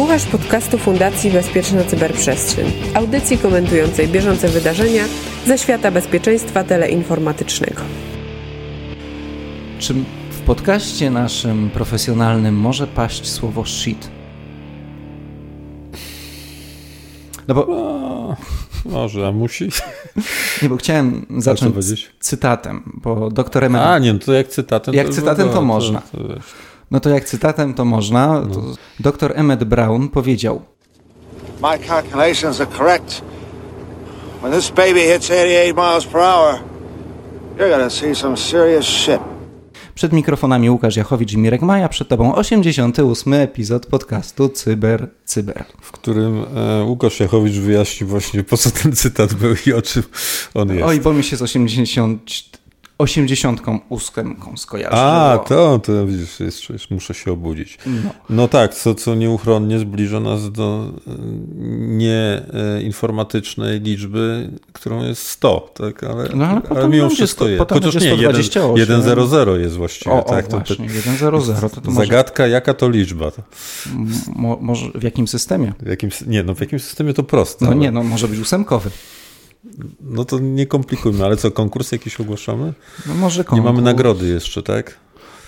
Słuchasz podcastu Fundacji Bezpieczna Cyberprzestrzeń, audycji komentującej bieżące wydarzenia ze świata bezpieczeństwa teleinformatycznego. Czy w podcaście naszym profesjonalnym może paść słowo shit? No bo... może, a musi? Nie, bo chciałem zacząć cytatem, bo doktor. A, nie, no to jak cytatem... Jak to cytatem to, to można. To, to no to jak cytatem to można. No. Dr Emmett Brown powiedział: My calculations are correct. When this baby hits 88 miles per hour, you're gonna see some serious shit. Przed mikrofonami Łukasz Jachowicz i Mirek Maja, przed tobą 88 epizod podcastu Cyber Cyber. W którym e, Łukasz Jachowicz wyjaśni właśnie po co ten cytat był i o czym on jest. Oj, bo mi się z 80 88 skojarzy. A, to, to widzisz, jest, jest, muszę się obudzić. No, no tak, co, co nieuchronnie zbliża nas do e, nieinformatycznej liczby, którą jest 100, tak? Ale, no, ale, ale mimo wszystko jest. Chociaż nie, 1, 100 jest właściwie. O, tak, o, to, właśnie, 100. To, to zagadka, może... jaka to liczba? Mo, może w jakim systemie? W jakim, nie, no w jakim systemie to proste. No ale... nie, no może być ósemkowy. No to nie komplikujmy, ale co, konkurs jakiś ogłaszamy? No może konkurs. Nie mamy nagrody jeszcze, tak?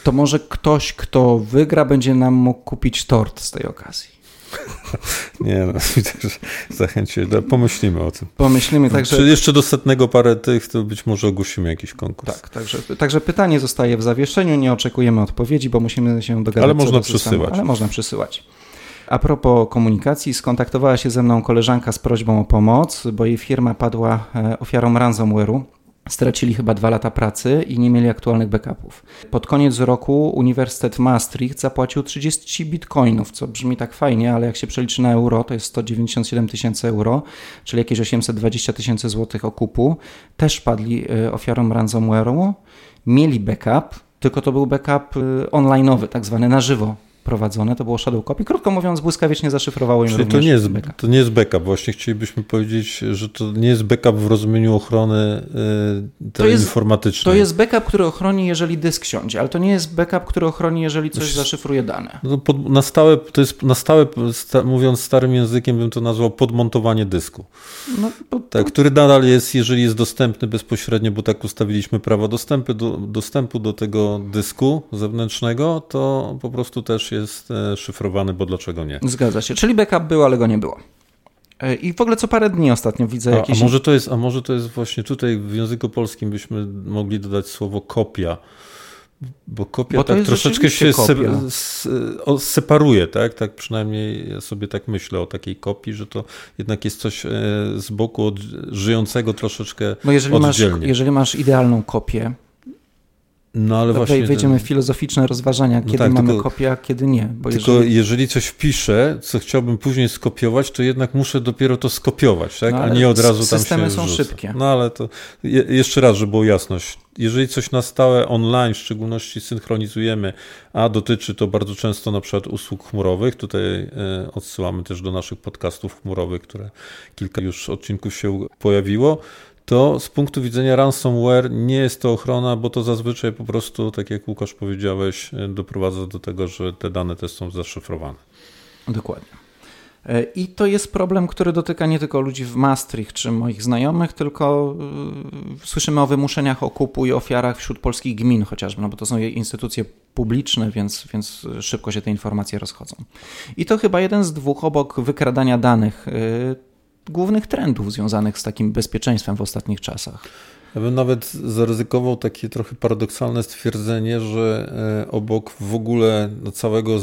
To może ktoś, kto wygra, będzie nam mógł kupić tort z tej okazji. Nie, no, też zachęcić, pomyślimy o tym. Pomyślimy, także... Czy jeszcze do setnego parę tych, to być może ogłosimy jakiś konkurs. Tak, także, także pytanie zostaje w zawieszeniu, nie oczekujemy odpowiedzi, bo musimy się dogadać. Ale można przysyłać. Ale można przysyłać. A propos komunikacji, skontaktowała się ze mną koleżanka z prośbą o pomoc, bo jej firma padła e, ofiarą ransomware'u. Stracili chyba dwa lata pracy i nie mieli aktualnych backupów. Pod koniec roku Uniwersytet Maastricht zapłacił 30 bitcoinów, co brzmi tak fajnie, ale jak się przeliczy na euro, to jest 197 tysięcy euro, czyli jakieś 820 tysięcy złotych okupu. Też padli e, ofiarą ransomware'u. Mieli backup, tylko to był backup e, online'owy, tak zwany na żywo prowadzone, to było shadow copy. Krótko mówiąc, błyskawicznie zaszyfrowało im Czyli to nie, jest, backup. to nie jest backup. Właśnie chcielibyśmy powiedzieć, że to nie jest backup w rozumieniu ochrony yy, teleinformatycznej. To jest, to jest backup, który ochroni, jeżeli dysk siądzie, ale to nie jest backup, który ochroni, jeżeli coś znaczy, zaszyfruje dane. No pod, na stałe, to jest na stałe, sta, mówiąc starym językiem, bym to nazwał podmontowanie dysku. No, pod, tak, który nadal jest, jeżeli jest dostępny bezpośrednio, bo tak ustawiliśmy prawo dostępu do, dostępu do tego dysku zewnętrznego, to po prostu też jest e, szyfrowany, bo dlaczego nie? Zgadza się. Czyli backup był, ale go nie było. E, I w ogóle co parę dni ostatnio widzę a, jakieś... A może, to jest, a może to jest właśnie tutaj w języku polskim byśmy mogli dodać słowo kopia. Bo kopia bo tak troszeczkę się se, separuje, tak? Tak przynajmniej ja sobie tak myślę o takiej kopii, że to jednak jest coś e, z boku od żyjącego troszeczkę bo jeżeli oddzielnie. Masz, jeżeli masz idealną kopię, no ale właśnie. Wejdziemy w filozoficzne rozważania, no kiedy tak, mamy tylko, kopię, a kiedy nie. Bo tylko jeżeli... jeżeli... coś wpiszę, co chciałbym później skopiować, to jednak muszę dopiero to skopiować, tak? No, a nie od razu tam się Systemy są wrzuca. szybkie. No ale to je, jeszcze raz, żeby było jasność. Jeżeli coś na stałe online w szczególności synchronizujemy, a dotyczy to bardzo często na przykład usług chmurowych, tutaj e, odsyłamy też do naszych podcastów chmurowych, które kilka już odcinków się pojawiło, to z punktu widzenia ransomware nie jest to ochrona, bo to zazwyczaj po prostu, tak jak Łukasz powiedziałeś, doprowadza do tego, że te dane też są zaszyfrowane. Dokładnie. E, I to jest problem, który dotyka nie tylko ludzi w Maastricht czy moich znajomych, tylko e, słyszymy o wymuszeniach okupu i ofiarach wśród polskich gmin chociażby, no bo to są instytucje publiczne, więc, więc szybko się te informacje rozchodzą. I to chyba jeden z dwóch obok wykradania danych e, głównych trendów związanych z takim bezpieczeństwem w ostatnich czasach. Ja bym nawet zaryzykował takie trochę paradoksalne stwierdzenie, że e, obok w ogóle całego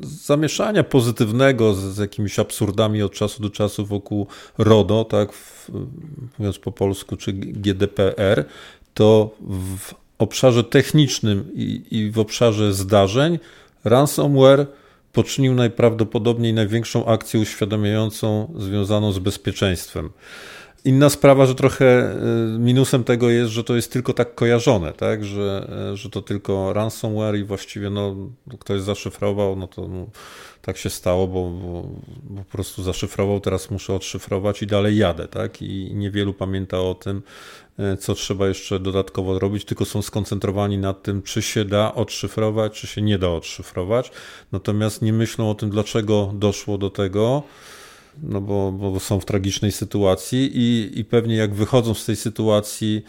zamieszania pozytywnego z, z, jakimiś absurdami od czasu do czasu wokół RODO, tak, w, mówiąc po polsku, czy GDPR, to w obszarze technicznym i, i w obszarze zdarzeń ransomware poczynił najprawdopodobniej największą akcję uświadamiającą związaną z bezpieczeństwem. Inna sprawa, że trochę y, minusem tego jest, że to jest tylko tak kojarzone, tak? Że, y, że to tylko ransomware i właściwie no, ktoś zaszyfrował, no to no, tak się stało, bo, bo, bo, po prostu zaszyfrował, teraz muszę odszyfrować i dalej jadę, tak? I niewielu pamięta o tym, y, co trzeba jeszcze dodatkowo robić, tylko są skoncentrowani nad tym, czy się da odszyfrować, czy się nie da odszyfrować. Natomiast nie myślą o tym, dlaczego doszło do tego no bo, bo są w tragicznej sytuacji i, i pewnie jak wychodzą z tej sytuacji,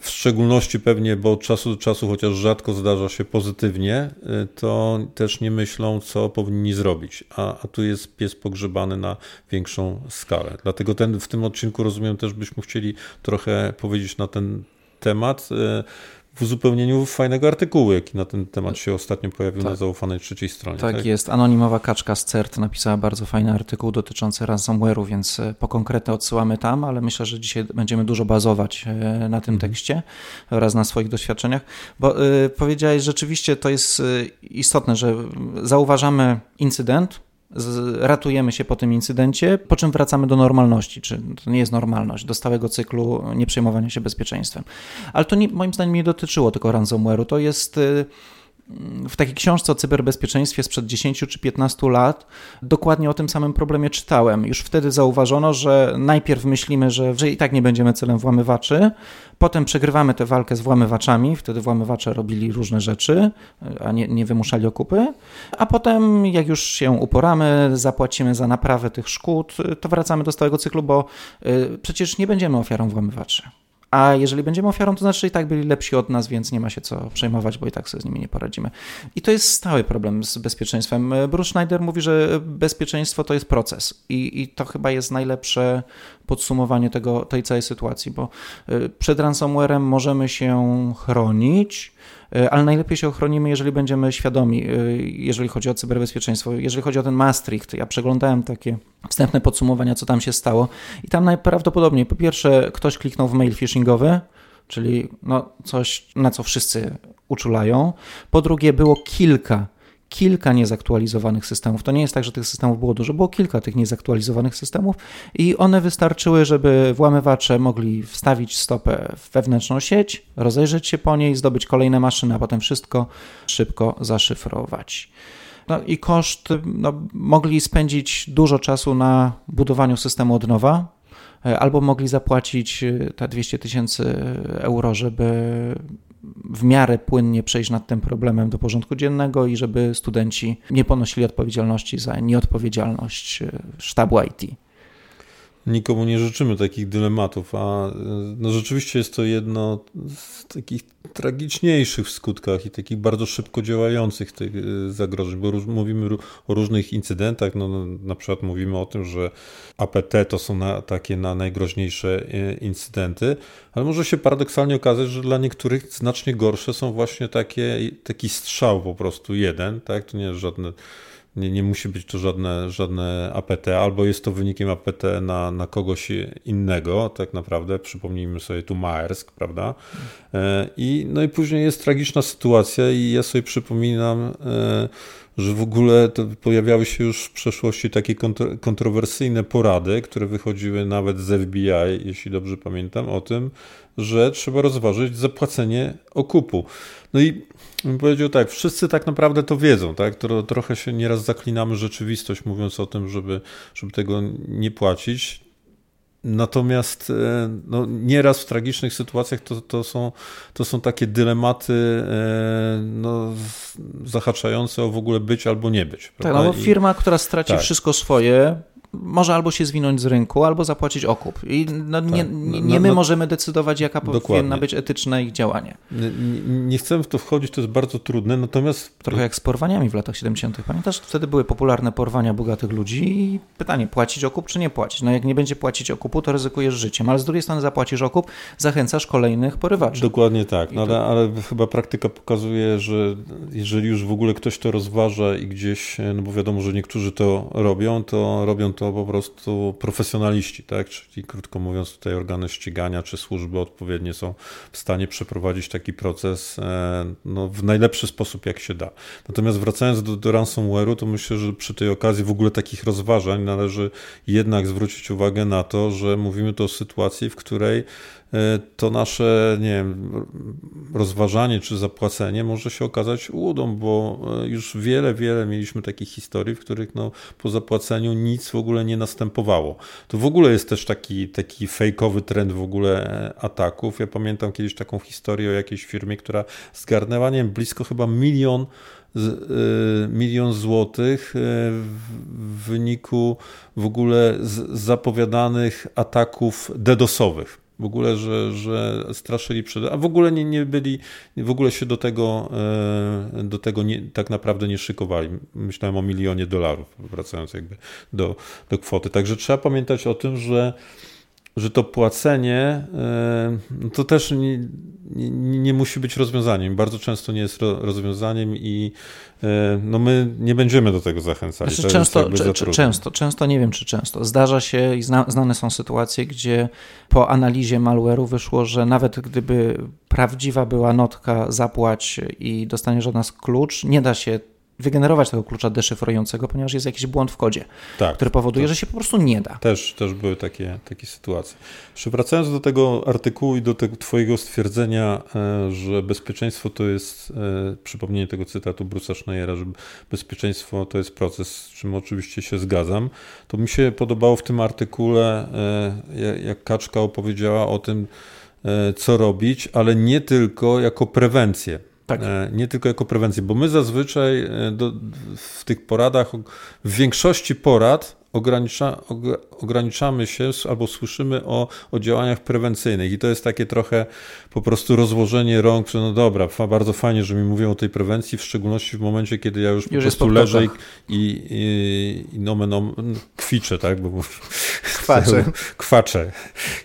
w szczególności pewnie, bo od czasu do czasu, chociaż rzadko zdarza się pozytywnie, y, to też nie myślą, co powinni zrobić. A, a tu jest pies pogrzebany na większą skalę. Dlatego ten, w tym odcinku, rozumiem, też byśmy chcieli trochę powiedzieć na ten temat. W uzupełnieniu fajnego artykułu, jaki na ten temat się ostatnio pojawił tak. na zaufanej trzeciej stronie. Tak, tak, jest. Anonimowa kaczka z CERT napisała bardzo fajny artykuł dotyczący ransomware'u, więc e, po konkretne odsyłamy tam, ale myślę, że dzisiaj będziemy dużo bazować e, na tym mhm. tekście oraz na swoich doświadczeniach, bo y, powiedziałeś, rzeczywiście to jest istotne, że zauważamy incydent, ratujemy się po tym incydencie, po czym wracamy do normalności, czy to nie jest normalność, do stałego cyklu nie przejmowania się bezpieczeństwem. Ale to nie, moim zdaniem nie dotyczyło tylko ransomware'u, to jest y, w takiej książce o cyberbezpieczeństwie sprzed 10 czy 15 lat dokładnie o tym samym problemie czytałem. Już wtedy zauważono, że najpierw myślimy, że, że i tak nie będziemy celem włamywaczy, potem przegrywamy tę walkę z włamywaczami, wtedy włamywacze robili różne rzeczy, a nie, nie wymuszali okupy, a potem jak już się uporamy, zapłacimy za naprawę tych szkód, to wracamy do stałego cyklu, bo y, przecież nie będziemy ofiarą włamywaczy. A jeżeli będziemy ofiarą, to znaczy, i tak byli lepsi od nas, więc nie ma się co przejmować, bo i tak sobie z nimi nie poradzimy. I to jest stały problem z bezpieczeństwem. Bruce Schneider mówi, że bezpieczeństwo to jest proces i, i to chyba jest najlepsze podsumowanie tego, tej całej sytuacji, bo y, przed ransomwarem możemy się chronić, ale najlepiej się ochronimy, jeżeli będziemy świadomi, y, jeżeli chodzi o cyberbezpieczeństwo. Jeżeli chodzi o ten Maastricht, ja przeglądałem takie wstępne podsumowania, co tam się stało i tam najprawdopodobniej, po pierwsze, ktoś kliknął w mail phishingowy, czyli no coś, na co wszyscy uczulają. Po drugie, było kilka kilka niezaktualizowanych systemów. To nie jest tak, że tych systemów było dużo, było kilka tych niezaktualizowanych systemów i one wystarczyły, żeby włamywacze mogli wstawić stopę w wewnętrzną sieć, rozejrzeć się po niej, zdobyć kolejne maszyny, a potem wszystko szybko zaszyfrować. No i koszt, no, mogli spędzić dużo czasu na budowaniu systemu od nowa, albo mogli zapłacić te 200 tysięcy euro, żeby w miarę płynnie przejść nad tym problemem do porządku dziennego i żeby studenci nie ponosili odpowiedzialności za nieodpowiedzialność e, sztabu IT nikomu nie życzymy takich dylematów, a no rzeczywiście jest to jedno z takich tragiczniejszych w skutkach i takich bardzo szybko działających tych y, zagrożeń, bo mówimy o różnych incydentach, no, no, na przykład mówimy o tym, że APT to są na, takie na najgroźniejsze y, incydenty, ale może się paradoksalnie okazać, że dla niektórych znacznie gorsze są właśnie takie, taki strzał po prostu jeden, tak, to nie jest żadne nie, nie musi być to żadne, żadne APT, albo jest to wynikiem APT na, na kogoś innego, tak naprawdę. Przypomnijmy sobie tu Maersk, prawda? E, I, no i później jest tragiczna sytuacja, i ja sobie przypominam, e, że w ogóle pojawiały się już w przeszłości takie kontrowersyjne porady, które wychodziły nawet z FBI, jeśli dobrze pamiętam, o tym, że trzeba rozważyć zapłacenie okupu. No i bym powiedział tak, wszyscy tak naprawdę to wiedzą, tak? Trochę się nieraz zaklinamy rzeczywistość, mówiąc o tym, żeby, żeby tego nie płacić. Natomiast e, no, nieraz w tragicznych sytuacjach to, to, są, to są takie dylematy e, no, zahaczające o w ogóle być albo nie być. Tak, no bo firma, która straci tak. wszystko swoje, może albo się zwinąć z rynku, albo zapłacić okup. I no, tak. nie, nie, nie, my no, możemy decydować, jaka dokładnie. powinna być etyczne ich działanie. Nie, nie, chcemy w to wchodzić, to jest bardzo trudne, natomiast... Trochę jak z porwaniami w latach 70. Pamiętasz, wtedy były popularne porwania bogatych ludzi i pytanie, płacić okup czy nie płacić? No jak nie będzie płacić okupu, to ryzykujesz życiem, ale z drugiej strony zapłacisz okup, zachęcasz kolejnych porywaczy. Dokładnie tak, no, ale, ale chyba praktyka pokazuje, że jeżeli już w ogóle ktoś to rozważa i gdzieś, no bo wiadomo, że niektórzy to robią, to robią to po prostu profesjonaliści, tak? Czyli krótko mówiąc, tutaj organy ścigania czy służby odpowiednie są w stanie przeprowadzić taki proces e, no, w najlepszy sposób, jak się da. Natomiast wracając do, do ransomware'u, to myślę, że przy tej okazji w ogóle takich rozważań należy jednak zwrócić uwagę na to, że mówimy tu o sytuacji, w której to nasze, nie wiem, rozważanie czy zapłacenie może się okazać łudą, bo e, już wiele, wiele mieliśmy takich historii, w których no, po zapłaceniu nic w ogóle nie następowało. To w ogóle jest też taki, taki fejkowy trend w ogóle e, ataków. Ja pamiętam kiedyś taką historię o jakiejś firmie, która zgarnęła, nie wiem, blisko chyba milion milion złotych w wyniku w ogóle zapowiadanych ataków DDoSowych w ogóle, że, że straszyli przed, a w ogóle nie, nie byli, w ogóle się do tego, e, do tego nie, tak naprawdę nie szykowali. Myślałem o milionie dolarów, wracając jakby do, do kwoty. Także trzeba pamiętać o tym, że że to płacenie e, no to też nie, nie, nie, musi być rozwiązaniem. Bardzo często nie jest rozwiązaniem i e, no my nie będziemy do tego zachęcali. Znaczy, często, często, często, nie wiem czy często. Zdarza się i zna, znane są sytuacje, gdzie po analizie malware'u wyszło, że nawet gdyby prawdziwa była notka zapłać i dostaniesz od nas klucz, nie da się wygenerować tego klucza deszyfrującego, ponieważ jest jakiś błąd w kodzie, tak, który powoduje, tak. że się po prostu nie da. Też, też były takie, takie sytuacje. Jeszcze wracając do tego artykułu i do tego twojego stwierdzenia, e, że bezpieczeństwo to jest, e, przypomnienie tego cytatu Bruce'a Schneiera, że bezpieczeństwo to jest proces, z czym oczywiście się zgadzam, to mi się podobało w tym artykule, e, jak Kaczka opowiedziała o tym, co robić, ale nie tylko jako prewencję. Tak. E, nie tylko jako prewencję, bo my zazwyczaj e, do, w tych poradach, w większości porad ogranicza, ograniczamy się albo słyszymy o, o działaniach prewencyjnych i to jest takie trochę po prostu rozłożenie rąk, że no dobra, bardzo fajnie, że mi mówią o tej prewencji, w szczególności w momencie, kiedy ja już, już po prostu leżę i, i, i nomen, no, kwiczę, tak? Bo, kwaczę. kwaczę.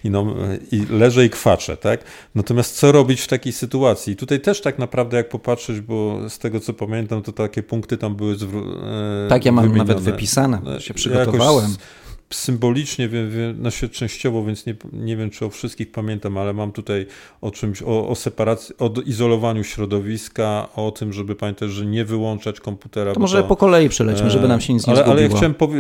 I, no, I leżę i kwaczę, tak? Natomiast co robić w takiej sytuacji? I tutaj też tak naprawdę jak popatrzeć, bo z tego co pamiętam, to takie punkty tam były zwrócone. Tak, ja mam wymienione. nawet wypisane, się przygotowałem. Jakoś symbolicznie, wiem, wiem, się częściowo, więc nie, nie wiem, czy o wszystkich pamiętam, ale mam tutaj o czymś, o, o separacji, o izolowaniu środowiska, o tym, żeby pamiętać, że nie wyłączać komputera. To może to, po kolei przelećmy, żeby nam się nic ale, nie zgubiło. Ale ja chciałem powie...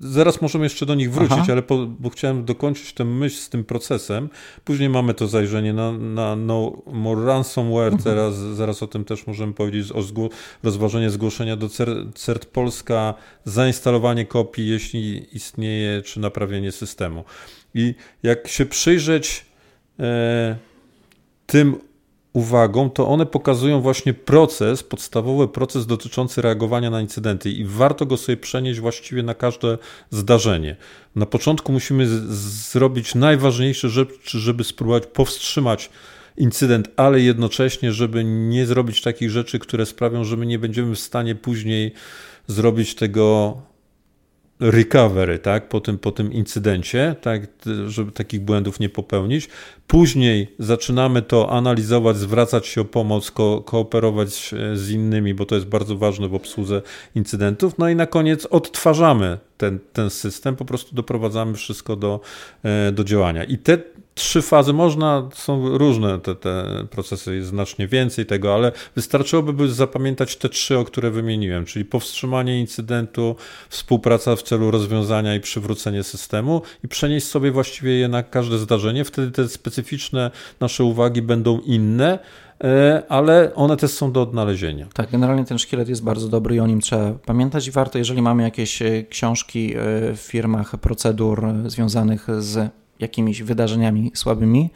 zaraz możemy jeszcze do nich wrócić, Aha. ale po, bo chciałem dokończyć tę myśl z tym procesem. Później mamy to zajrzenie na, na No More Ransomware, mhm. teraz, zaraz o tym też możemy powiedzieć, o zgło... rozważenie zgłoszenia do CERT Polska, zainstalowanie kopii, jeśli istnieje czy naprawienie systemu. I jak się przyjrzeć e, tym uwagą, to one pokazują właśnie proces, podstawowy proces dotyczący reagowania na incydenty i warto go sobie przenieść właściwie na każde zdarzenie. Na początku musimy zrobić najważniejsze rzeczy, żeby spróbować powstrzymać incydent, ale jednocześnie, żeby nie zrobić takich rzeczy, które sprawią, że my nie będziemy w stanie później zrobić tego recovery, tak, po tym, po tym incydencie, tak, żeby takich błędów nie popełnić. Później zaczynamy to analizować, zwracać się o pomoc, ko kooperować z innymi, bo to jest bardzo ważne w obsłudze incydentów. No i na koniec odtwarzamy ten, ten system, po prostu doprowadzamy wszystko do, e, do działania. I te trzy fazy można, są różne te, te procesy, jest znacznie więcej tego, ale wystarczyłoby zapamiętać te trzy, o które wymieniłem, czyli powstrzymanie incydentu, współpraca w celu rozwiązania i przywrócenie systemu i przenieść sobie właściwie je na każde zdarzenie. Wtedy te specyficzne nasze uwagi będą inne, e, ale one też są do odnalezienia. Tak, generalnie ten szkielet jest bardzo dobry i o nim trzeba pamiętać i warto, jeżeli mamy jakieś e, książki e, w firmach procedur związanych z jakimiś wydarzeniami słabymi,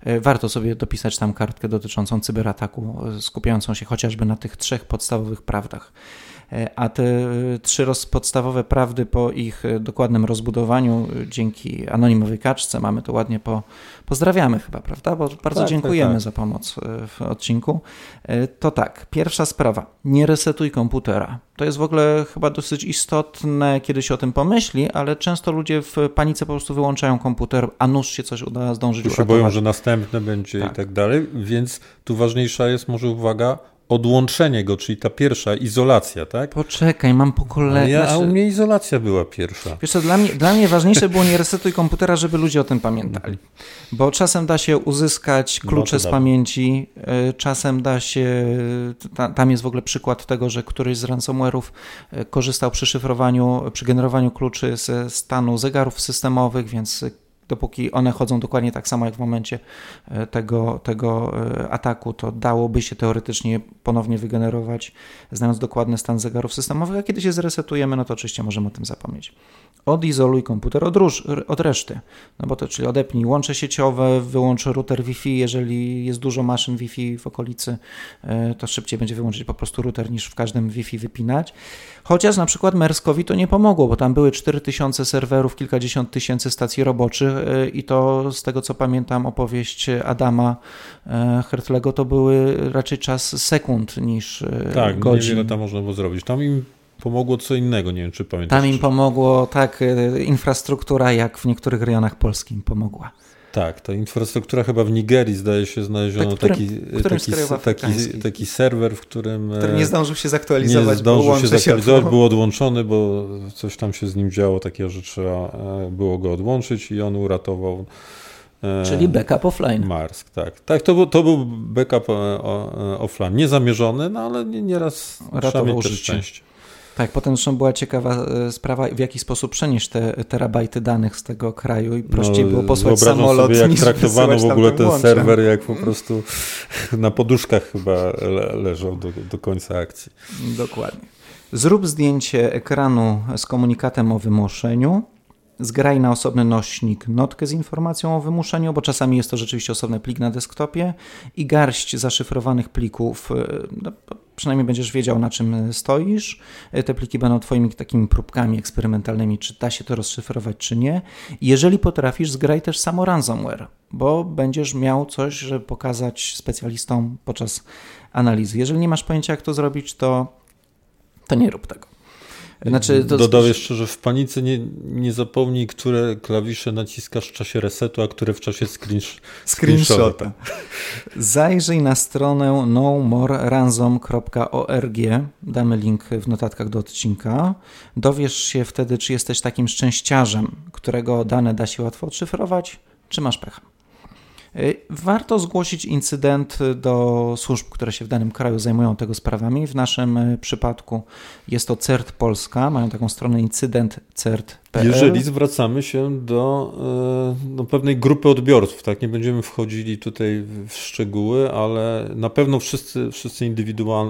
e, warto sobie dopisać tam kartkę dotyczącą cyberataku, e, skupiającą się chociażby na tych trzech podstawowych prawdach. E, a te trzy podstawowe prawdy po ich dokładnym rozbudowaniu dzięki anonimowej kaczce mamy to ładnie po, pozdrawiamy chyba, prawda? Bo bardzo tak, tak dziękujemy tak, tak. za pomoc w odcinku. To tak, pierwsza sprawa, nie resetuj komputera. To jest w ogóle chyba dosyć istotne, kiedy się o tym pomyśli, ale często ludzie w panice po prostu wyłączają komputer, a nóż się coś uda zdążyć tu się boją, że następne będzie tak. i tak dalej, więc tu ważniejsza jest może uwaga, odłączenie go, czyli ta pierwsza izolacja, tak? Poczekaj, mam po kolei. Ja, znaczy... A u mnie izolacja była pierwsza. Wiesz co, dla mnie, dla mnie ważniejsze było nie resetuj komputera, żeby ludzie o tym pamiętali. Bo czasem da się uzyskać no klucze no z pamięci, e, czasem da się, tam jest w ogóle przykład tego, że któryś z ransomware'ów e, korzystał przy szyfrowaniu, przy generowaniu kluczy ze stanu zegarów systemowych, więc dopóki one chodzą dokładnie tak samo jak w momencie e, tego, tego e, ataku, to dałoby się teoretycznie ponownie wygenerować, znając dokładny stan zegarów systemowych, a kiedy się zresetujemy, no to oczywiście możemy o tym zapomnieć. Odizoluj komputer od, róż, od reszty, no bo to czyli odepnij łącze sieciowe, wyłącz router Wi-Fi, jeżeli jest dużo maszyn Wi-Fi w okolicy, e, to szybciej będzie wyłączyć po prostu router niż w każdym Wi-Fi wypinać. Chociaż na przykład Merskowi to nie pomogło, bo tam były 4000 serwerów, kilkadziesiąt tysięcy stacji roboczych e, i to z tego co pamiętam opowieść Adama e, Hertlego to były raczej czas sekund niż tak, godzin. Tak, niewiele tam można było zrobić. Tam im pomogło co innego, nie wiem czy pamiętasz. Tam im pomogło tak infrastruktura, jak w niektórych rejonach Polski im pomogła. Tak, ta infrastruktura chyba w Nigerii zdaje się znaleziono tak, taki, taki, taki, taki serwer, w którym... Który nie zdążył się zaktualizować, nie zdążył się zaktualizować, się był odłączony, bo coś tam się z nim działo takiego, że trzeba e, było go odłączyć i on uratował e, Czyli backup offline. Marsk, tak. Tak, to był, to był backup e, offline. Niezamierzony, no ale nieraz trzeba mieć też szczęście. Tak, potem zresztą była ciekawa e, sprawa, w jaki sposób przenieść te terabajty danych z tego kraju i prościej no, było posłać samolot sobie, jak niż traktowano w ogóle ten łączem. serwer, jak po prostu na poduszkach chyba le leżał do, do końca akcji. Dokładnie. Zrób zdjęcie ekranu z komunikatem o wymuszeniu zgraj na osobny nośnik notkę z informacją o wymuszeniu, bo czasami jest to rzeczywiście osobny plik na desktopie i garść zaszyfrowanych plików. E, no, przynajmniej będziesz wiedział, na czym stoisz. E, te pliki będą Twoimi takimi próbkami eksperymentalnymi, czy da się to rozszyfrować, czy nie. Jeżeli potrafisz, zgraj też samo ransomware, bo będziesz miał coś, żeby pokazać specjalistom podczas analizy. Jeżeli nie masz pojęcia, jak to zrobić, to, to nie rób tego. Znaczy, to... Jeszcze, że w panice nie, nie zapomnij, które klawisze naciskasz w czasie resetu, a które w czasie screensh screenshota. Zajrzyj na stronę nomoreransom.org. Damy link w notatkach do odcinka. Dowiesz się wtedy, czy jesteś takim szczęściarzem, którego dane da się łatwo odszyfrować, czy masz pecha. Y, warto zgłosić incydent do służb, które się w danym kraju zajmują tego sprawami. W naszym y, przypadku jest to CERT Polska, mają taką stronę incydent CERT jeżeli zwracamy się do, e, do pewnej grupy odbiorców, tak, nie będziemy wchodzili tutaj w szczegóły, ale na pewno wszyscy, wszyscy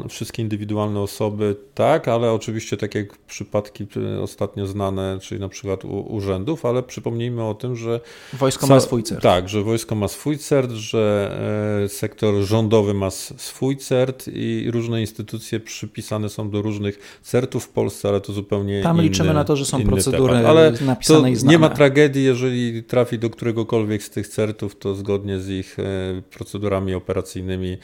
wszystkie indywidualne osoby, tak, ale oczywiście tak jak przypadki e, ostatnio znane, czyli na przykład u, urzędów, ale przypomnijmy o tym, że... Wojsko ma swój CERT. Tak, że wojsko ma swój CERT, że e, sektor rządowy ma swój CERT i różne instytucje przypisane są do różnych CERTów w Polsce, ale to zupełnie Tam inny, liczymy na to, że są procedury temat. Ale znane. Nie ma tragedii, jeżeli trafi do któregokolwiek z tych certów, to zgodnie z ich e, procedurami operacyjnymi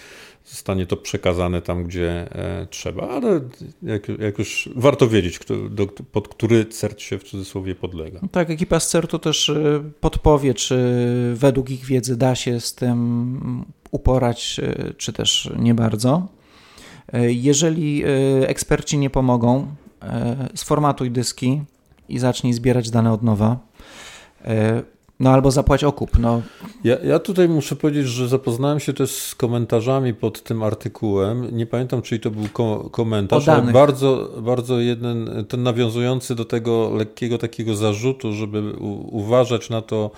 zostanie to przekazane tam, gdzie e, trzeba, ale jak, jak już warto wiedzieć, kto, do, pod który cert się w cudzysłowie podlega. No tak, ekipa z certu też e, podpowie, czy według ich wiedzy da się z tym uporać, czy też nie bardzo. Jeżeli eksperci nie pomogą, sformatuj dyski, i zacznij zbierać dane od nowa. E, no albo zapłać okup. No. Ja, ja tutaj muszę powiedzieć, że zapoznałem się też z komentarzami pod tym artykułem. Nie pamiętam, czyli to był ko komentarz, ale bardzo, bardzo jeden, ten nawiązujący do tego lekkiego takiego zarzutu, żeby uważać na to,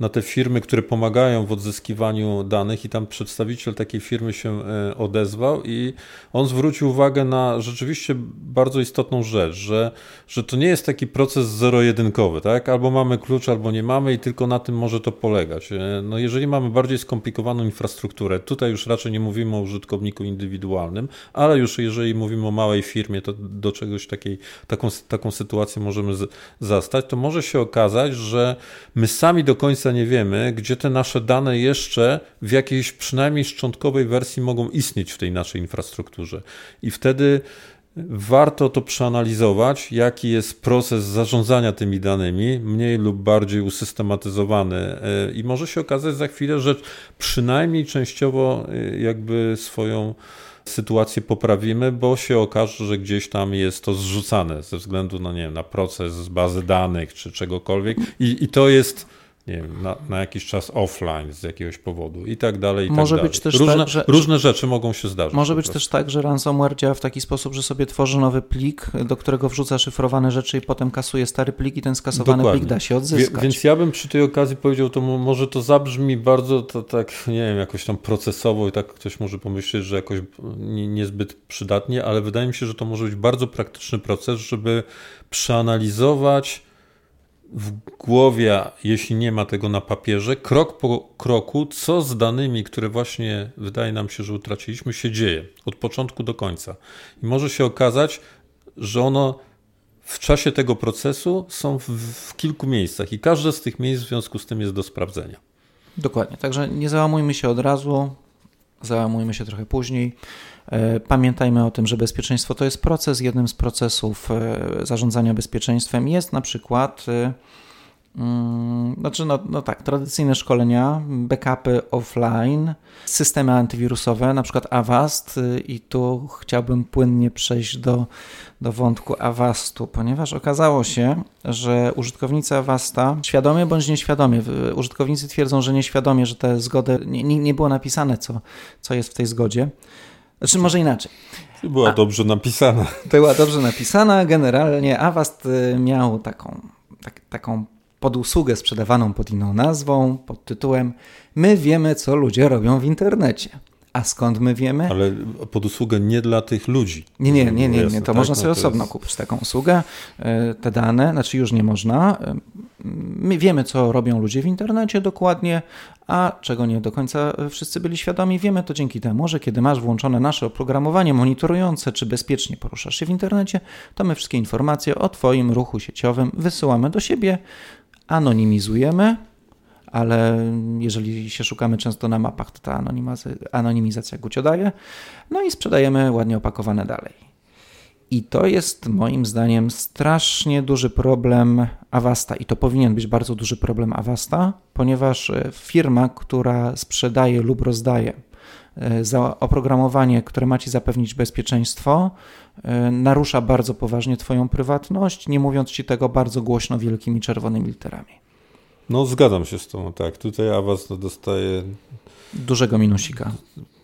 na te firmy, które pomagają w odzyskiwaniu danych i tam przedstawiciel takiej firmy się e, odezwał i on zwrócił uwagę na rzeczywiście bardzo istotną rzecz, że, że to nie jest taki proces zero-jedynkowy, tak? Albo mamy klucz, albo nie mamy i tylko na tym może to polegać. E, no jeżeli mamy bardziej skomplikowaną infrastrukturę, tutaj już raczej nie mówimy o użytkowniku indywidualnym, ale już jeżeli mówimy o małej firmie, to do czegoś takiej, taką, taką sytuację możemy z, zastać, to może się okazać, że my sami do końca końca nie wiemy, gdzie te nasze dane jeszcze w jakiejś przynajmniej szczątkowej wersji mogą istnieć w tej naszej infrastrukturze. I wtedy warto to przeanalizować, jaki jest proces zarządzania tymi danymi, mniej lub bardziej usystematyzowany. E, I może się okazać za chwilę, że przynajmniej częściowo e, jakby swoją sytuację poprawimy, bo się okaże, że gdzieś tam jest to zrzucane ze względu na, nie wiem, na proces z bazy danych czy czegokolwiek. I, i to jest nie wiem, na, na, jakiś czas offline z jakiegoś powodu i tak dalej. I może tak być dalej. też różne, tak, że, różne rzeczy mogą się zdarzyć. Może być też tak, że ransomware działa w taki sposób, że sobie tworzy nowy plik, do którego wrzuca szyfrowane rzeczy i potem kasuje stary plik i ten skasowany Dokładnie. plik da się odzyskać. Wie, więc ja bym przy tej okazji powiedział, to może to zabrzmi bardzo to, tak, nie wiem, jakoś tam procesowo i tak ktoś może pomyśleć, że jakoś nie, niezbyt przydatnie, ale wydaje mi się, że to może być bardzo praktyczny proces, żeby przeanalizować w głowie, jeśli nie ma tego na papierze, krok po kroku, co z danymi, które właśnie wydaje nam się, że utraciliśmy, się dzieje od początku do końca. I może się okazać, że ono w czasie tego procesu są w, w kilku miejscach i każde z tych miejsc w związku z tym jest do sprawdzenia. Dokładnie, także nie załamujmy się od razu, załamujmy się trochę później. Pamiętajmy o tym, że bezpieczeństwo to jest proces. Jednym z procesów zarządzania bezpieczeństwem jest na przykład, znaczy, no, no tak, tradycyjne szkolenia, backupy offline, systemy antywirusowe, na przykład Avast, i tu chciałbym płynnie przejść do, do wątku Avastu, ponieważ okazało się, że użytkownicy Avasta, świadomie bądź nieświadomie, użytkownicy twierdzą, że nieświadomie, że te zgody, nie, nie było napisane, co, co jest w tej zgodzie. Znaczy, może inaczej. Była A, dobrze napisana. Była dobrze napisana. Generalnie Avast miał taką, tak, taką podusługę sprzedawaną pod inną nazwą, pod tytułem My wiemy, co ludzie robią w internecie. A skąd my wiemy? Ale pod usługę nie dla tych ludzi. Nie, nie, nie, nie, nie. to tak? można sobie no to osobno jest... kupić taką usługę. Te dane, znaczy już nie można. My wiemy, co robią ludzie w internecie dokładnie, a czego nie do końca wszyscy byli świadomi. Wiemy to dzięki temu, że kiedy masz włączone nasze oprogramowanie monitorujące, czy bezpiecznie poruszasz się w internecie, to my wszystkie informacje o Twoim ruchu sieciowym wysyłamy do siebie, anonimizujemy ale jeżeli się szukamy często na mapach, to ta anonimizacja gucio daje. No i sprzedajemy ładnie opakowane dalej. I to jest moim zdaniem strasznie duży problem Avasta i to powinien być bardzo duży problem Avasta, ponieważ e, firma, która sprzedaje lub rozdaje za oprogramowanie, które ma ci zapewnić bezpieczeństwo, e, narusza bardzo poważnie Twoją prywatność, nie mówiąc ci tego bardzo głośno wielkimi czerwonymi literami. No, zgadzam się z tą, tak. Tutaj Avast dostaje. Dużego minusika.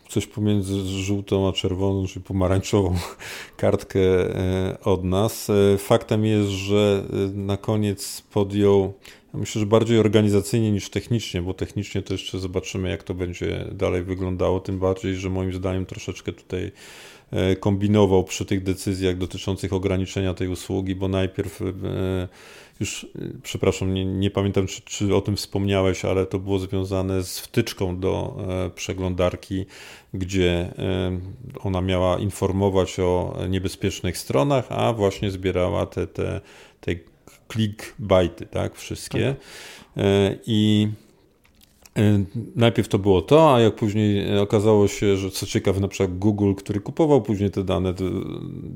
Coś pomiędzy żółtą a czerwoną, czy pomarańczową kartkę e, od nas. E, faktem jest, że e, na koniec podjął, myślę, że bardziej organizacyjnie niż technicznie, bo technicznie to jeszcze zobaczymy, jak to będzie dalej wyglądało. Tym bardziej, że moim zdaniem troszeczkę tutaj kombinował przy tych decyzjach dotyczących ograniczenia tej usługi, bo najpierw już, y, przepraszam, nie, nie pamiętam, czy, czy, o tym wspomniałeś, ale to było związane z wtyczką do e, przeglądarki, gdzie e, ona miała informować o niebezpiecznych stronach, a właśnie zbierała te, te, te clickbaity, tak, wszystkie. Tak. E, I najpierw to było to, a jak później okazało się, że co ciekawe, na przykład Google, który kupował później te dane,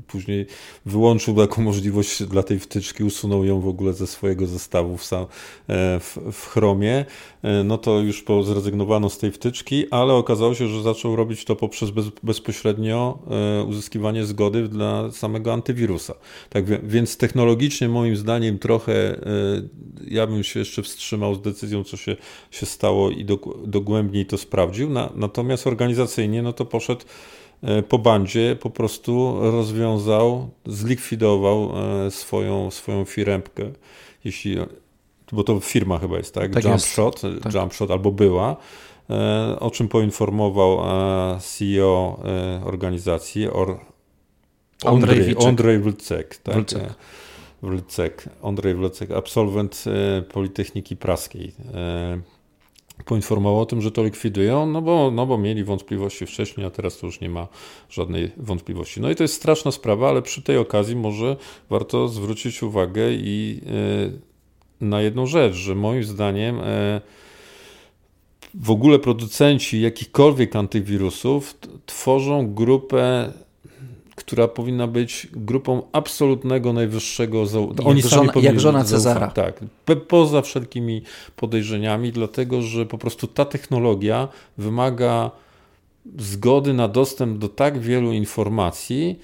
później wyłączył taką możliwość dla tej wtyczki, usunął ją w ogóle ze swojego zestawu w, e, w, w Chromie, e, no to już zrezygnowano z tej wtyczki, ale okazało się, że zaczął robić to poprzez bez, bezpośrednio uzyskiwanie zgody dla samego antywirusa. Tak więc technologicznie moim zdaniem trochę ja bym się jeszcze wstrzymał z decyzją, co się, się stało i dogłębniej to sprawdził. Na, natomiast organizacyjnie no to poszedł e, po bandzie, po prostu rozwiązał, zlikwidował e, swoją, swoją firmkę, jeśli, bo to firma chyba jest, tak? tak Jumpshot, tak. Jumpshot albo była, e, o czym poinformował CEO organizacji, or, Andrzej, Andrzej Wlcek. Tak? Wlcek. Wlcek, Andrzej Wlcek, absolwent Politechniki Praskiej poinformował o tym, że to likwidują, no bo, no bo mieli wątpliwości wcześniej, a teraz to już nie ma żadnej wątpliwości. No i to jest straszna sprawa, ale przy tej okazji może warto zwrócić uwagę i e, na jedną rzecz, że moim zdaniem e, w ogóle producenci jakichkolwiek antywirusów tworzą grupę która powinna być grupą absolutnego najwyższego zaufania. Oni jak, żona, jak żona Cezara. Tak, poza wszelkimi podejrzeniami, dlatego że po prostu ta technologia wymaga zgody na dostęp do tak wielu informacji,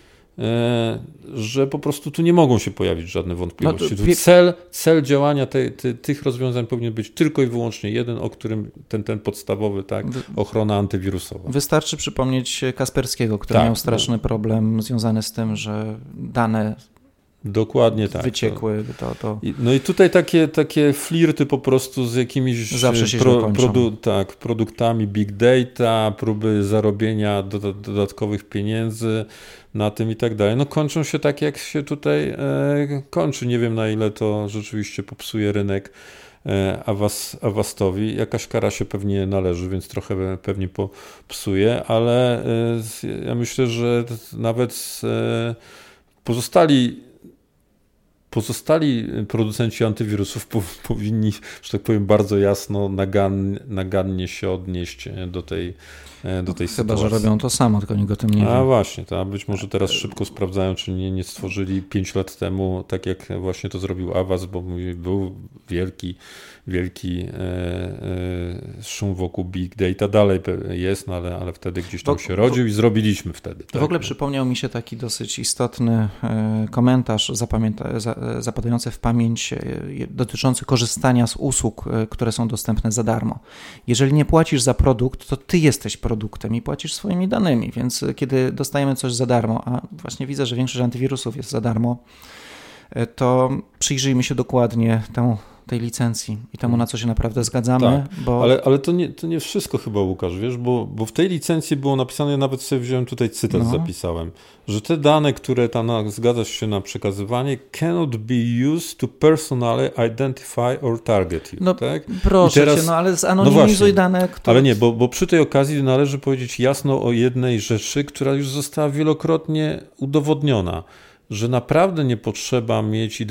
że po prostu tu nie mogą się pojawić żadne wątpliwości. No cel, cel działania te, te, tych rozwiązań powinien być tylko i wyłącznie jeden, o którym ten, ten podstawowy, tak, ochrona antywirusowa. Wystarczy przypomnieć Kasperskiego, który tak, miał straszny no. problem związany z tym, że dane Dokładnie tak. Wyciekły. To, to... No i tutaj takie, takie flirty po prostu z jakimiś Zawsze pro, produ tak, produktami big data, próby zarobienia dodatkowych pieniędzy na tym i tak dalej. No kończą się tak, jak się tutaj e, kończy. Nie wiem na ile to rzeczywiście popsuje rynek. E, Awas, Awastowi. Jakaś kara się pewnie należy, więc trochę pewnie popsuje, ale e, ja myślę, że nawet e, pozostali pozostali producenci antywirusów po, powinni, że tak powiem, bardzo jasno, nagannie, nagannie się odnieść do tej, do tej no, Chyba, sytuacji. że robią to samo, tylko nikt o tym nie wie. A właśnie, to, a być może teraz szybko sprawdzają, czy nie, nie stworzyli 5 lat temu, tak jak właśnie to zrobił Avast, bo był wielki wielki e, e, szum wokół big data dalej jest, no ale, ale wtedy gdzieś tam się rodził i zrobiliśmy wtedy. Tak? W ogóle przypomniał mi się taki dosyć istotny e, komentarz zapadający w pamięć dotyczący korzystania z usług, które są dostępne za darmo. Jeżeli nie płacisz za produkt, to ty jesteś produktem i płacisz swoimi danymi, więc kiedy dostajemy coś za darmo, a właśnie widzę, że większość antywirusów jest za darmo, to przyjrzyjmy się dokładnie temu tej licencji i temu, na co się naprawdę zgadzamy. Tak, bo... ale, ale to, nie, to nie wszystko chyba, Łukasz, wiesz, bo, bo w tej licencji było napisane, ja nawet sobie wziąłem tutaj cytat, no. zapisałem, że te dane, które tam zgadzasz się na przekazywanie, cannot be used to personally identify or target you. No tak? proszę teraz, cię, no ale zanonimizuj no dane, które... Ale nie, bo, bo przy tej okazji należy powiedzieć jasno o jednej rzeczy, która już została wielokrotnie udowodniona, że naprawdę nie potrzeba mieć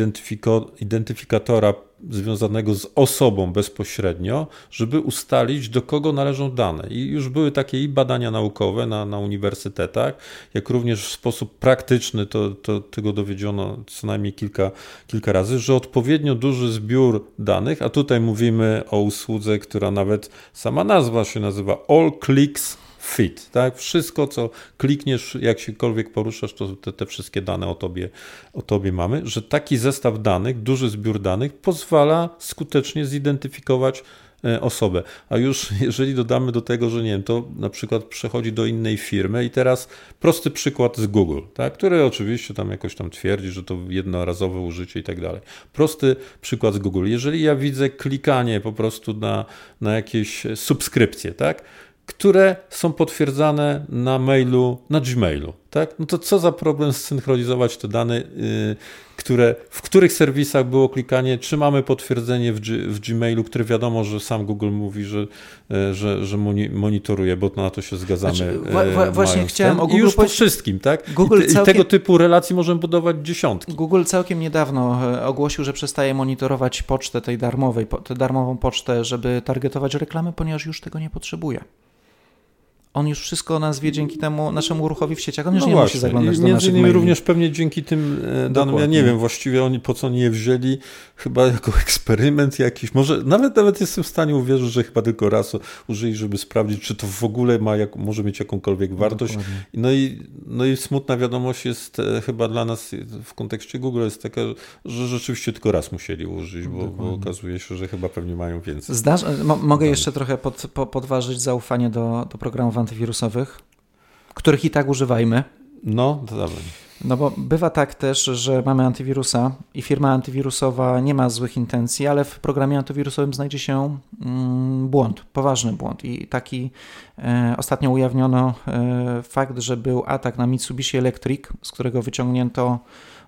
identyfikatora związanego z osobą bezpośrednio, żeby ustalić, do kogo należą dane. I już były takie i badania naukowe na, na uniwersytetach, jak również w sposób praktyczny, to, to tego dowiedziono co najmniej kilka, kilka razy, że odpowiednio duży zbiór danych, a tutaj mówimy o usłudze, która nawet sama nazwa się nazywa All Clicks fit, tak? Wszystko, co klikniesz, jak siekolwiek poruszasz, to te, te, wszystkie dane o tobie, o tobie mamy, że taki zestaw danych, duży zbiór danych pozwala skutecznie zidentyfikować e, osobę. A już jeżeli dodamy do tego, że nie wiem, to na przykład przechodzi do innej firmy i teraz prosty przykład z Google, tak, który oczywiście tam jakoś tam twierdzi, że to jednorazowe użycie i tak dalej. Prosty przykład z Google. Jeżeli ja widzę klikanie po prostu na, na jakieś subskrypcje, tak, które są potwierdzane na mailu, na Gmailu. Tak? No to co za problem zsynchronizować te dane, yy, które, w których serwisach było klikanie, czy mamy potwierdzenie w, G, w Gmailu, które wiadomo, że sam Google mówi, że, yy, że, że monitoruje, bo na to się zgadzamy. Znaczy, yy, właśnie chciałem ten. o Google I już po wszystkim, tak? Google I, te, całkiem... I, tego typu relacji możemy budować dziesiątki. Google całkiem niedawno e, ogłosił, że przestaje monitorować pocztę tej darmowej, tę darmową pocztę, żeby targetować reklamy, ponieważ już tego nie potrzebuje on już wszystko nas wie dzięki temu naszemu ruchowi w sieciach. On już no nie właśnie. musi zaglądać I do naszych maili. również pewnie dzięki tym e, danym, ja nie wiem właściwie oni po co oni je wzięli, chyba jako eksperyment jakiś. Może nawet nawet jestem w stanie uwierzyć, że chyba tylko raz użyli, żeby sprawdzić, czy to w ogóle ma, jak, może mieć jakąkolwiek wartość. No i, no i smutna wiadomość jest e, chyba dla nas w kontekście Google jest taka, że rzeczywiście tylko raz musieli użyć, bo, bo okazuje się, że chyba pewnie mają więcej. Mogę jeszcze trochę pod, po, podważyć zaufanie do, do programów antywirusowych, których i tak używajmy. No, to dawaj. No bo bywa tak też, że mamy antywirusa i firma antywirusowa nie ma złych intencji, ale w programie antywirusowym znajdzie się mm, błąd, poważny błąd. I taki e, ostatnio ujawniono e, fakt, że był atak na Mitsubishi Electric, z którego wyciągnięto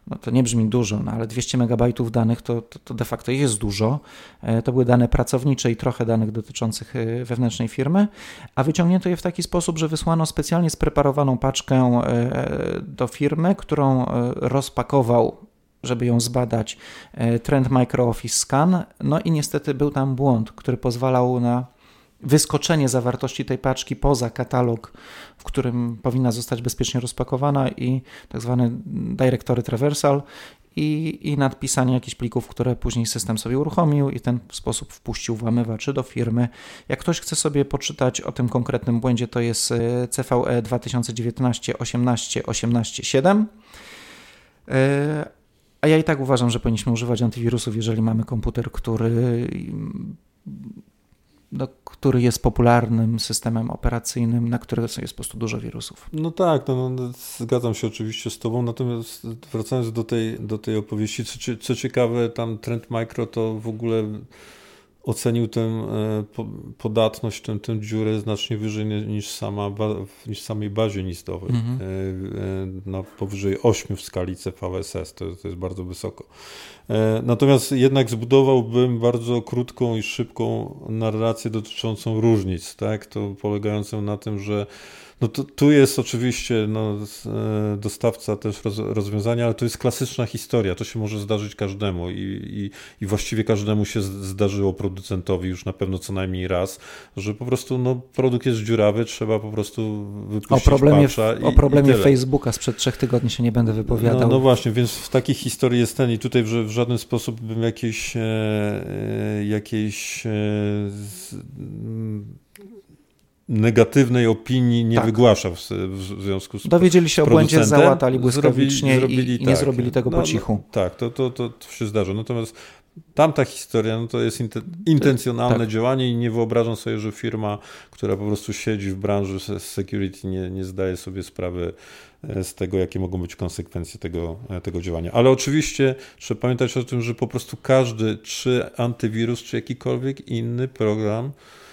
no to nie brzmi dużo, no ale 200 MB danych to, to, to, de facto jest dużo. E, to były dane pracownicze i trochę danych dotyczących e, wewnętrznej firmy, a wyciągnięto je w taki sposób, że wysłano specjalnie spreparowaną paczkę e, do firmy, którą rozpakował żeby ją zbadać, Trend Micro Office Scan. No i niestety był tam błąd, który pozwalał na wyskoczenie zawartości tej paczki poza katalog, w którym powinna zostać bezpiecznie rozpakowana i tak zwany directory traversal i, i nadpisanie jakichś plików, które później system sobie uruchomił i ten sposób wpuścił włamywaczy do firmy. Jak ktoś chce sobie poczytać o tym konkretnym błędzie, to jest CVE 2019 18 18 7. A ja i tak uważam, że powinniśmy używać antywirusów, jeżeli mamy komputer, który no, który jest popularnym systemem operacyjnym, na którego jest po prostu dużo wirusów. No tak, no, no, zgadzam się oczywiście z Tobą, natomiast wracając do tej, do tej opowieści, co, co ciekawe, tam Trend Micro to w ogóle ocenił tę e, podatność, tę, tę dziurę znacznie wyżej niż, sama, niż samej bazie listowej. E, e, na powyżej 8 w skali CVSS, to, to jest bardzo wysoko. Natomiast jednak zbudowałbym bardzo krótką i szybką narrację dotyczącą różnic, tak? to polegającą na tym, że no to, tu jest oczywiście no, e, dostawca też roz, rozwiązania, ale to jest klasyczna historia. To się może zdarzyć każdemu i, i, i, właściwie każdemu się zdarzyło producentowi już na pewno co najmniej raz, że po prostu no, produkt jest dziurawy, trzeba po prostu wypuścić o problemie, i, O problemie Facebooka sprzed trzech tygodni się nie będę wypowiadał. No, no właśnie, więc w takiej historii jest ten i tutaj w, w żaden sposób bym jakieś, e, e jakieś negatywnej opinii nie tak. wygłasza w, w, związku z Dowiedzieli się o błędzie, załatali błyskawicznie zrobili, zrobili, i, nie tak. zrobili tego no, po cichu. No, tak, to, to, to, to się zdarza. Natomiast tamta historia no to jest intencjonalne tak. działanie i nie wyobrażam sobie, że firma, która po prostu siedzi w branży security nie, nie zdaje sobie sprawy e, z tego, jakie mogą być konsekwencje tego, e, tego działania. Ale oczywiście trzeba pamiętać o tym, że po prostu każdy, czy antywirus, czy jakikolwiek inny program, z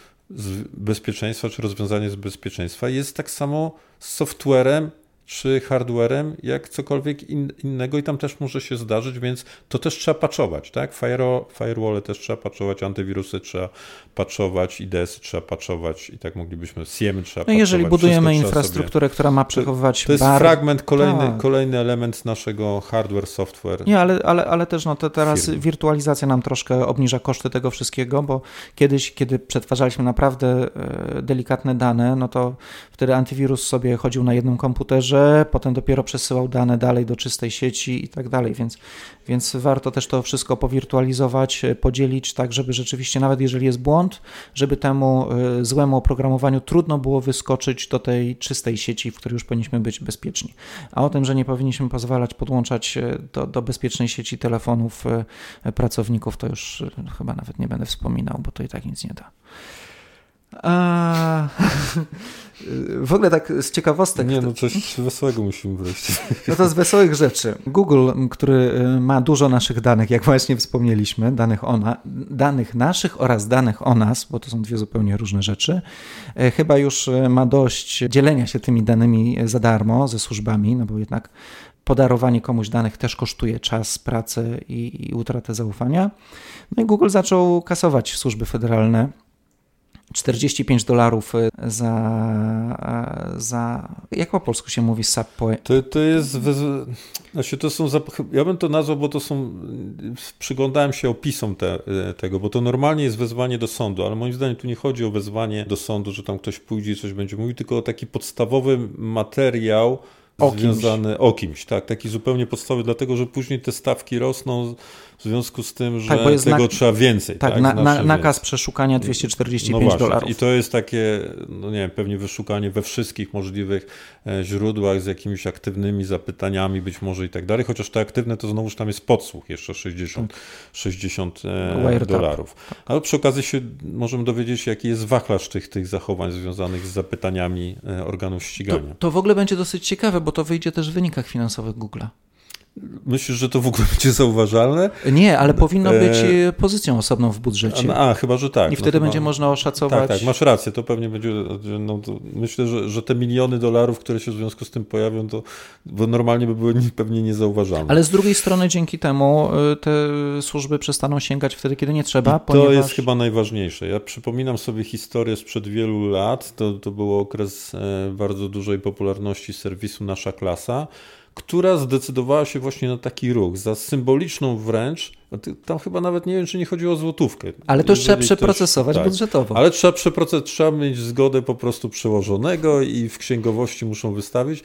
bezpieczeństwa, czy rozwiązanie z bezpieczeństwa jest tak samo z softwarem czy hardwarem, jak cokolwiek in, innego i tam też może się zdarzyć, więc to też trzeba patchować, tak? Fire, firewall też trzeba patchować, antywirusy trzeba patchować, IDS trzeba patchować i tak moglibyśmy, SIEM trzeba no jeżeli budujemy infrastrukturę, sobie... która ma przechowywać To, to jest bar... fragment, kolejny, tak. kolejny element naszego hardware, software. Nie, ale, ale, ale też no to teraz firmy. wirtualizacja nam troszkę obniża koszty tego wszystkiego, bo kiedyś, kiedy przetwarzaliśmy naprawdę e, delikatne dane, no to wtedy antywirus sobie chodził na jednym komputerze, potem dopiero przesyłał dane dalej do czystej sieci i tak dalej, więc, więc warto też to wszystko powirtualizować, e, podzielić tak, żeby rzeczywiście nawet jeżeli jest błąd, żeby temu e, złemu oprogramowaniu trudno było wyskoczyć do tej czystej sieci, w której już powinniśmy być bezpieczni. A o tym, że nie powinniśmy pozwalać podłączać e, do, do bezpiecznej sieci telefonów pracowników, to już chyba nawet nie będę wspominał, bo to i tak nic nie da. A... W ogóle tak z ciekawostek. Nie, no coś wesołego musimy wreszcie. No to z wesołych rzeczy. Google, który y, ma dużo naszych danych, jak właśnie wspomnieliśmy, danych, o na, danych naszych oraz danych o nas, bo to są dwie zupełnie różne rzeczy, y, chyba już y, ma dość dzielenia się tymi danymi za darmo ze służbami, no bo jednak podarowanie komuś danych też kosztuje czas, pracę i, i utratę zaufania. No i Google zaczął kasować służby federalne 45 dolarów y, za, y, za. Jak po polsku się mówi subpoint? To, to jest. Znaczy to są. Ja bym to nazwał, bo to są. Przyglądałem się opisom te, y, tego, bo to normalnie jest wezwanie do sądu, ale moim zdaniem tu nie chodzi o wezwanie do sądu, że tam ktoś pójdzie i coś będzie mówił, tylko o taki podstawowy materiał. O związany kimś. o kimś, tak, taki zupełnie podstawowy, dlatego że później te stawki rosną w związku z tym, że tak, tego na... trzeba więcej. Tak, tak? Na, na, nakaz przeszukania 245 no dolarów. I to jest takie, no nie wiem, pewnie wyszukanie we wszystkich możliwych e, źródłach z jakimiś aktywnymi zapytaniami być może i tak dalej, chociaż te aktywne to znowuż tam jest podsłuch jeszcze 60, tak. 60 e, dolarów. Ale przy okazji się możemy dowiedzieć, jaki jest wachlarz tych, tych zachowań związanych z zapytaniami e, organów ścigania. To, to w ogóle będzie dosyć ciekawe, bo to wyjdzie też w wynikach finansowych Google'a. Myślisz, że to w ogóle będzie zauważalne? Nie, ale powinno być e, pozycją osobną w budżecie. A, chyba, że tak. I wtedy no, będzie można oszacować. Tak, tak, masz rację, to pewnie będzie. No, myślę, że, że te miliony dolarów, które się w związku z tym pojawią, to bo normalnie by były pewnie niezauważalne. Ale z drugiej strony dzięki temu e, te służby przestaną sięgać wtedy, kiedy nie trzeba. I ponieważ... To jest chyba najważniejsze. Ja przypominam sobie historię sprzed wielu lat. To, to był okres e, bardzo dużej popularności serwisu Nasza Klasa która zdecydowała się właśnie na taki ruch, za symboliczną wręcz, tam chyba nawet nie wiem, czy nie chodziło o złotówkę. Ale to już trzeba przeprocesować ktoś, tak, budżetowo. Ale trzeba przeprocesować, trzeba mieć zgodę po prostu przełożonego i w księgowości muszą wystawić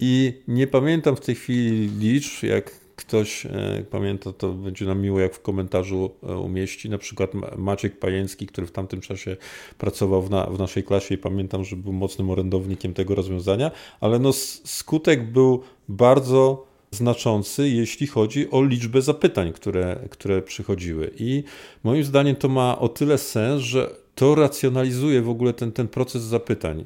i nie pamiętam w tej chwili liczb, jak ktoś e, pamięta, to będzie nam miło, jak w komentarzu e, umieści. Na przykład Maciek Pajęcki, który w tamtym czasie pracował w, na, w naszej klasie i pamiętam, że był mocnym orędownikiem tego rozwiązania, ale no skutek był bardzo znaczący, jeśli chodzi o liczbę zapytań, które, które przychodziły. I moim zdaniem to ma o tyle sens, że to racjonalizuje w ogóle ten, ten proces zapytań, e,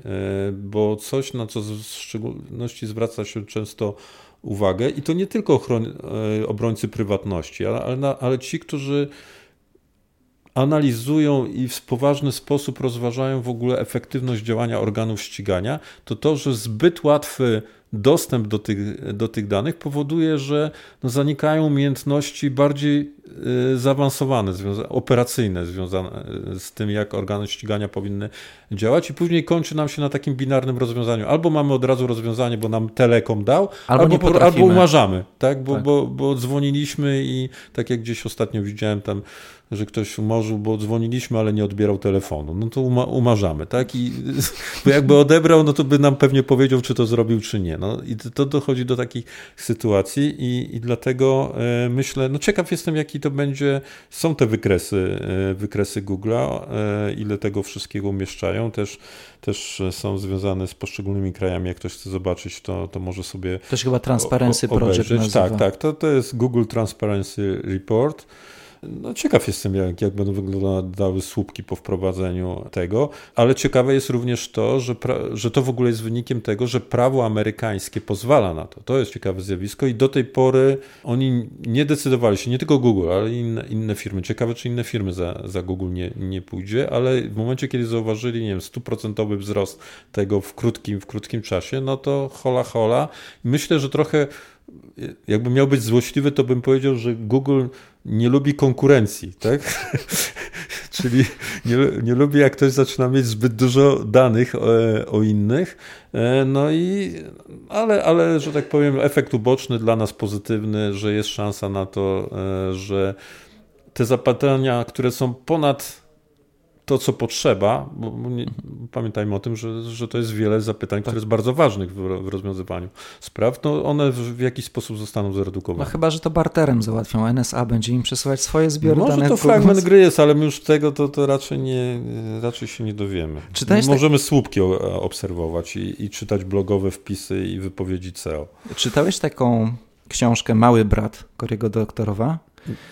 bo coś, na co w szczególności zwraca się często uwagę i to nie tylko ochron, e, obrońcy prywatności, ale, ale, ale ci, którzy analizują i w poważny sposób rozważają w ogóle efektywność działania organów ścigania, to to, że zbyt łatwy dostęp do tych, do tych danych powoduje, że no, zanikają umiejętności bardziej zaawansowane, związa operacyjne, związane y, z tym, jak organy ścigania powinny działać, i później kończy nam się na takim binarnym rozwiązaniu. Albo mamy od razu rozwiązanie, bo nam Telekom dał, albo, albo, albo umarzamy, tak? Bo, tak. Bo, bo dzwoniliśmy i tak jak gdzieś ostatnio widziałem tam że ktoś umorzył, bo dzwoniliśmy, ale nie odbierał telefonu. No to uma umarzamy, tak? I bo jakby odebrał, no to by nam pewnie powiedział, czy to zrobił, czy nie. No i to dochodzi do takich sytuacji i, i dlatego e, myślę, no ciekaw jestem, jaki to będzie, są te wykresy, e, wykresy Google'a, e, ile tego wszystkiego umieszczają, też, też są związane z poszczególnymi krajami, jak ktoś chce zobaczyć, to, to może sobie To się chyba Transparency Project nazywa. Tak, tak, to, to jest Google Transparency Report. No, ciekaw jestem, jak, jak będą wyglądały słupki po wprowadzeniu tego, ale ciekawe jest również to, że, że to w ogóle jest wynikiem tego, że prawo amerykańskie pozwala na to. To jest ciekawe zjawisko i do tej pory oni nie decydowali się, nie tylko Google, ale inne, inne firmy. Ciekawe, czy inne firmy za, za Google nie, nie pójdzie, ale w momencie, kiedy zauważyli, nie wiem, stuprocentowy wzrost tego w krótkim, w krótkim czasie, no to hola hola. Myślę, że trochę jakby miał być złośliwy, to bym powiedział, że Google nie lubi konkurencji, tak? Czyli nie, nie lubi, jak ktoś zaczyna mieć zbyt dużo danych o, e, o innych. E, no i, ale, ale, że tak powiem, efekt uboczny dla nas pozytywny, że jest szansa na to, e, że te zapytania, które są ponad to, co potrzeba, bo nie, pamiętajmy o tym, że, że to jest wiele zapytań, tak. które jest bardzo ważnych w, w rozwiązywaniu spraw, no one w, w, jakiś sposób zostaną zredukowane. No chyba, że to barterem załatwią. NSA będzie im przesyłać swoje zbiory Może danych. Może to fragment gry jest, ale my już tego to, to raczej, nie, raczej się nie dowiemy. Czytałeś Możemy tak... słupki obserwować i, i czytać blogowe wpisy i wypowiedzi CEO. Czytałeś taką książkę Mały Brat Korygo Doktorowa?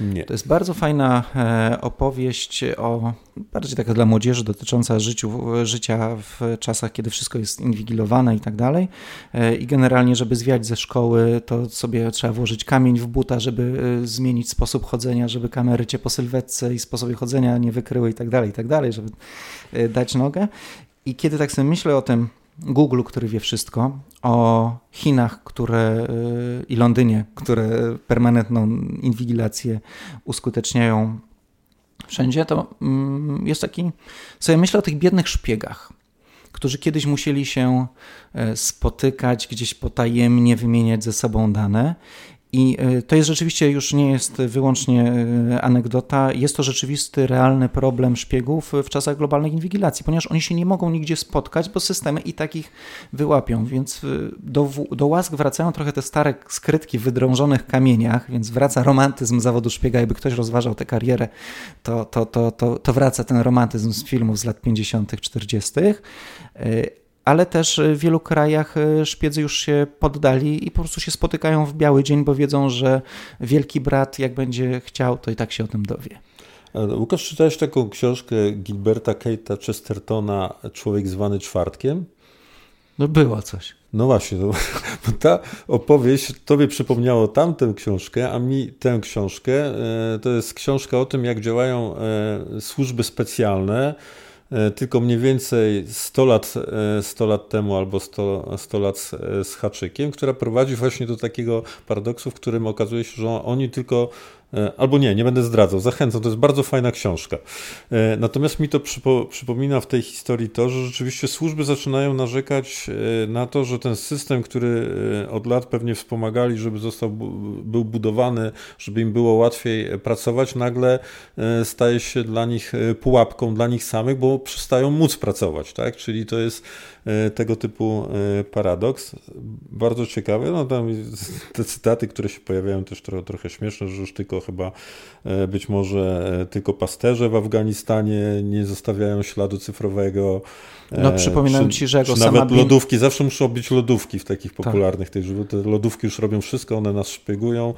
Nie. To jest bardzo fajna e, opowieść o, bardziej taka dla młodzieży, dotycząca życiu, życia w czasach, kiedy wszystko jest inwigilowane i tak dalej. E, I generalnie, żeby zwiać ze szkoły, to sobie trzeba włożyć kamień w buta, żeby e, zmienić sposób chodzenia, żeby kamery cię po sylwetce i sposobie chodzenia nie wykryły i tak dalej, i tak dalej, żeby dać nogę. I kiedy tak sobie myślę o tym, Google, który wie wszystko, o Chinach które, y, i Londynie, które permanentną inwigilację uskuteczniają wszędzie, to mm, jest taki, sobie myślę o tych biednych szpiegach, którzy kiedyś musieli się e, spotykać gdzieś potajemnie, wymieniać ze sobą dane i e, to jest rzeczywiście już nie jest wyłącznie e, anegdota, jest to rzeczywisty, realny problem szpiegów w czasach globalnej inwigilacji, ponieważ oni się nie mogą nigdzie spotkać, bo systemy i takich wyłapią. Więc e, do, do łask wracają trochę te stare skrytki w wydrążonych kamieniach, więc wraca romantyzm zawodu szpiega. Jakby ktoś rozważał tę karierę, to, to, to, to, to wraca ten romantyzm z filmów z lat 50., 40 ale też w wielu krajach e, szpiedzy już się poddali i po prostu się spotykają w biały dzień, bo wiedzą, że wielki brat, jak będzie chciał, to i tak się o tym dowie. Łukasz, czytałeś taką książkę Gilberta Keita Chestertona Człowiek zwany czwartkiem? No było coś. No właśnie, no, ta opowieść tobie przypomniało tamtą książkę, a mi tę książkę. E, to jest książka o tym, jak działają e, służby specjalne, E, tylko mniej więcej 100 lat, 100 e, lat temu albo 100, 100 lat z haczykiem, która prowadzi właśnie do takiego paradoksu, w którym okazuje się, że oni tylko E, albo nie, nie będę zdradzał, zachęcam, to jest bardzo fajna książka. E, natomiast mi to przypo, przypomina w tej historii to, że rzeczywiście służby zaczynają narzekać e, na to, że ten system, który od lat pewnie wspomagali, żeby został, był budowany, żeby im było łatwiej pracować, nagle staje się dla nich pułapką, dla nich samych, bo przestają móc pracować, tak? Czyli to jest tego typu paradoks. Bardzo ciekawe, no tam te cytaty, które się pojawiają też trochę, trochę śmieszne, że już tylko chyba e, być może e, tylko pasterze w Afganistanie nie zostawiają śladu cyfrowego. No przypominam czy, ci, że jako nawet lodówki, zawsze muszą być lodówki w takich tak. popularnych tak. tych, te lodówki już robią wszystko, one nas szpiegują.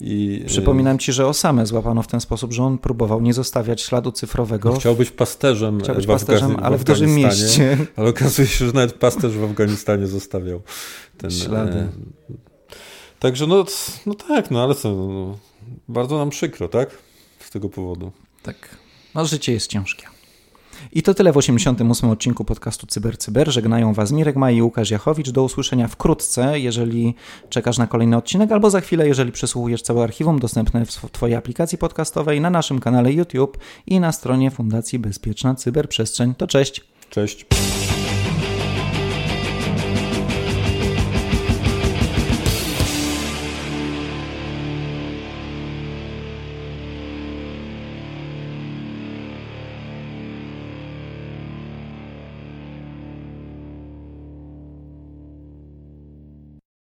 I, e, Przypominam ci, że Osamę złapano w ten sposób, że on próbował nie zostawiać śladu cyfrowego. No, chciał być pasterzem, chciał być pasterzem ale w dużym mieście. Ale okazuje się, że nawet pasterz w Afganistanie zostawiał ten ślady. Także no, no tak, no ale co, no, bardzo nam przykro, tak? Z tego powodu. Tak. No, życie jest ciężkie. I to tyle w 88 odcinku podcastu CyberCyber. Cyber. Żegnają Was Mirek Maj i Łukasz Jachowicz. Do usłyszenia wkrótce, jeżeli czekasz na kolejny odcinek, albo za chwilę, jeżeli przesłuchujesz całe archiwum dostępne w Twojej aplikacji podcastowej, na naszym kanale YouTube i na stronie Fundacji Bezpieczna Cyberprzestrzeń. To cześć. Cześć.